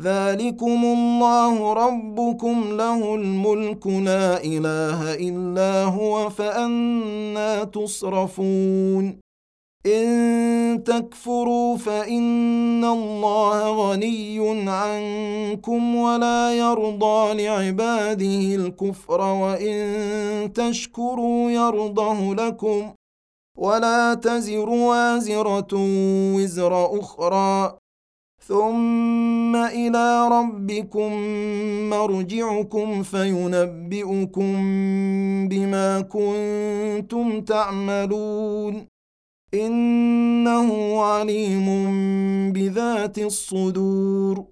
ذلكم الله ربكم له الملك لا اله الا هو فانا تصرفون ان تكفروا فان الله غني عنكم ولا يرضى لعباده الكفر وان تشكروا يرضه لكم ولا تزر وازره وزر أخرى ثم إلى ربكم مرجعكم فينبئكم بما كنتم تعملون. إنه عليم بذات الصدور.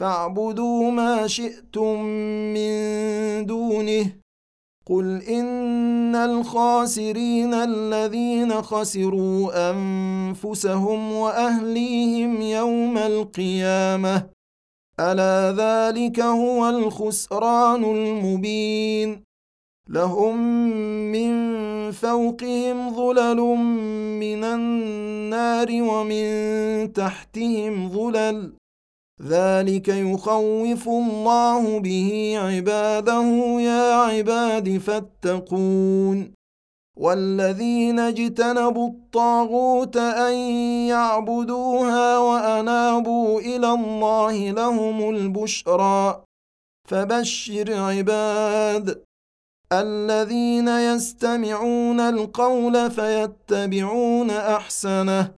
فاعبدوا ما شئتم من دونه. قل إن الخاسرين الذين خسروا أنفسهم وأهليهم يوم القيامة. ألا ذلك هو الخسران المبين. لهم من فوقهم ظلل من النار ومن تحتهم ظلل. ذلك يخوف الله به عباده يا عباد فاتقون. والذين اجتنبوا الطاغوت أن يعبدوها وأنابوا إلى الله لهم البشرى. فبشر عباد الذين يستمعون القول فيتبعون أحسنه.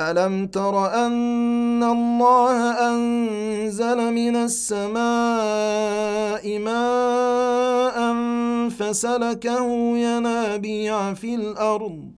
ألم تر أن الله أنزل من السماء ماء فسلكه ينابيع في الأرض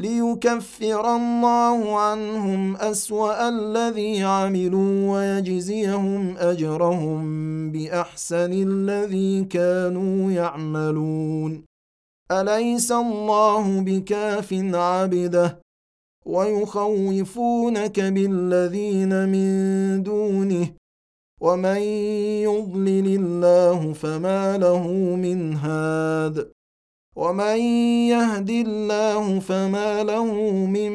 ليكفر الله عنهم أسوأ الذي عملوا ويجزيهم أجرهم بأحسن الذي كانوا يعملون. أليس الله بكاف عبده؟ ويخوفونك بالذين من دونه. ومن يضلل الله فما له من هاد. ومن يهد الله فما له من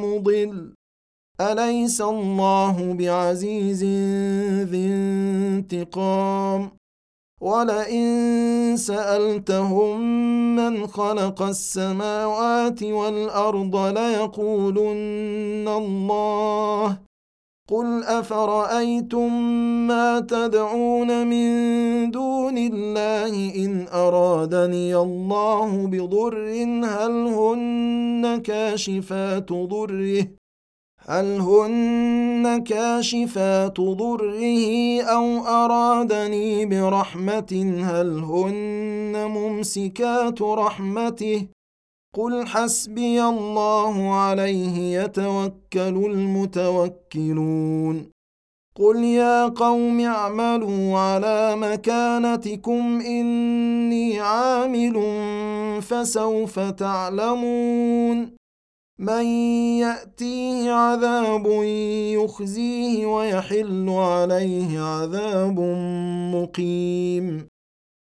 مضل اليس الله بعزيز ذي انتقام؟ ولئن سالتهم من خلق السماوات والارض ليقولن الله قل افرايتم ما تدعون من دون الله ان ارادني الله بضر هل هن كاشفات ضره هل هن كاشفات ضره أو ارادني برحمه هل هن ممسكات رحمته قل حسبي الله عليه يتوكل المتوكلون قل يا قوم اعملوا على مكانتكم اني عامل فسوف تعلمون من ياتيه عذاب يخزيه ويحل عليه عذاب مقيم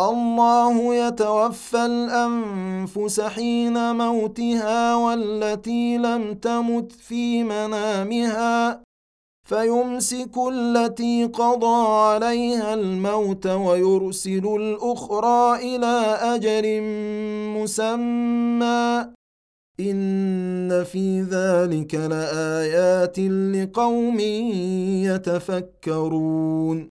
الله يتوفى الأنفس حين موتها والتي لم تمت في منامها فيمسك التي قضى عليها الموت ويرسل الأخرى إلى أجل مسمى. إن في ذلك لآيات لقوم يتفكرون.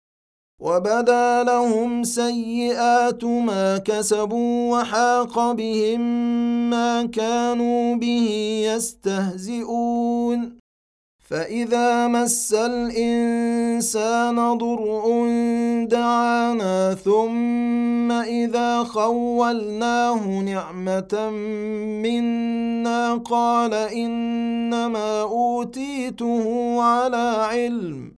وبدا لهم سيئات ما كسبوا وحاق بهم ما كانوا به يستهزئون. فإذا مس الإنسان ضر دعانا ثم إذا خولناه نعمة منا قال إنما أوتيته على علم.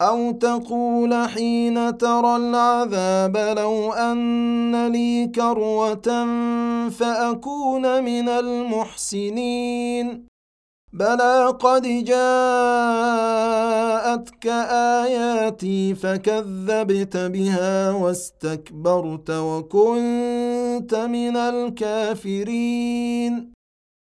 أو تقول حين ترى العذاب لو ان لي كروه فاكون من المحسنين بلى قد جاءتك اياتي فكذبت بها واستكبرت وكنت من الكافرين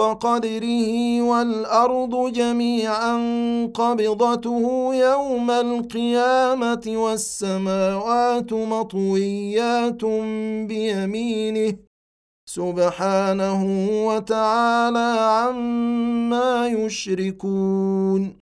قدره والأرض جميعا قبضته يوم القيامة والسماوات مطويات بيمينه سبحانه وتعالى عما يشركون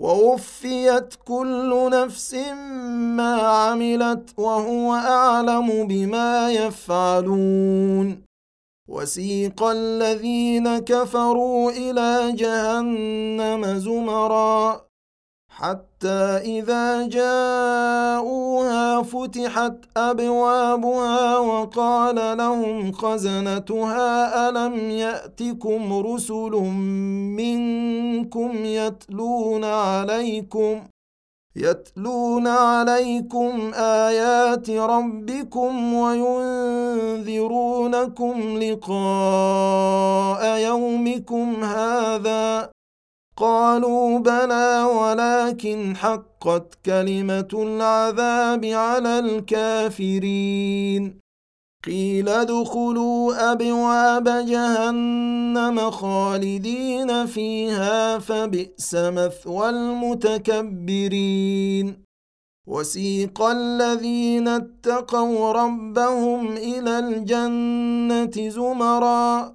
ووفيت كل نفس ما عملت وهو أعلم بما يفعلون. وسيق الذين كفروا إلى جهنم زمرا. حتى إذا جاءوها فتحت أبوابها وقال لهم خزنتها ألم يأتكم رسل منكم يتلون عليكم يتلون عليكم آيات ربكم وينذرونكم لقاء يومكم هذا؟ قالوا بلى ولكن حقت كلمة العذاب على الكافرين. قيل ادخلوا أبواب جهنم خالدين فيها فبئس مثوى المتكبرين. وسيق الذين اتقوا ربهم إلى الجنة زمرا.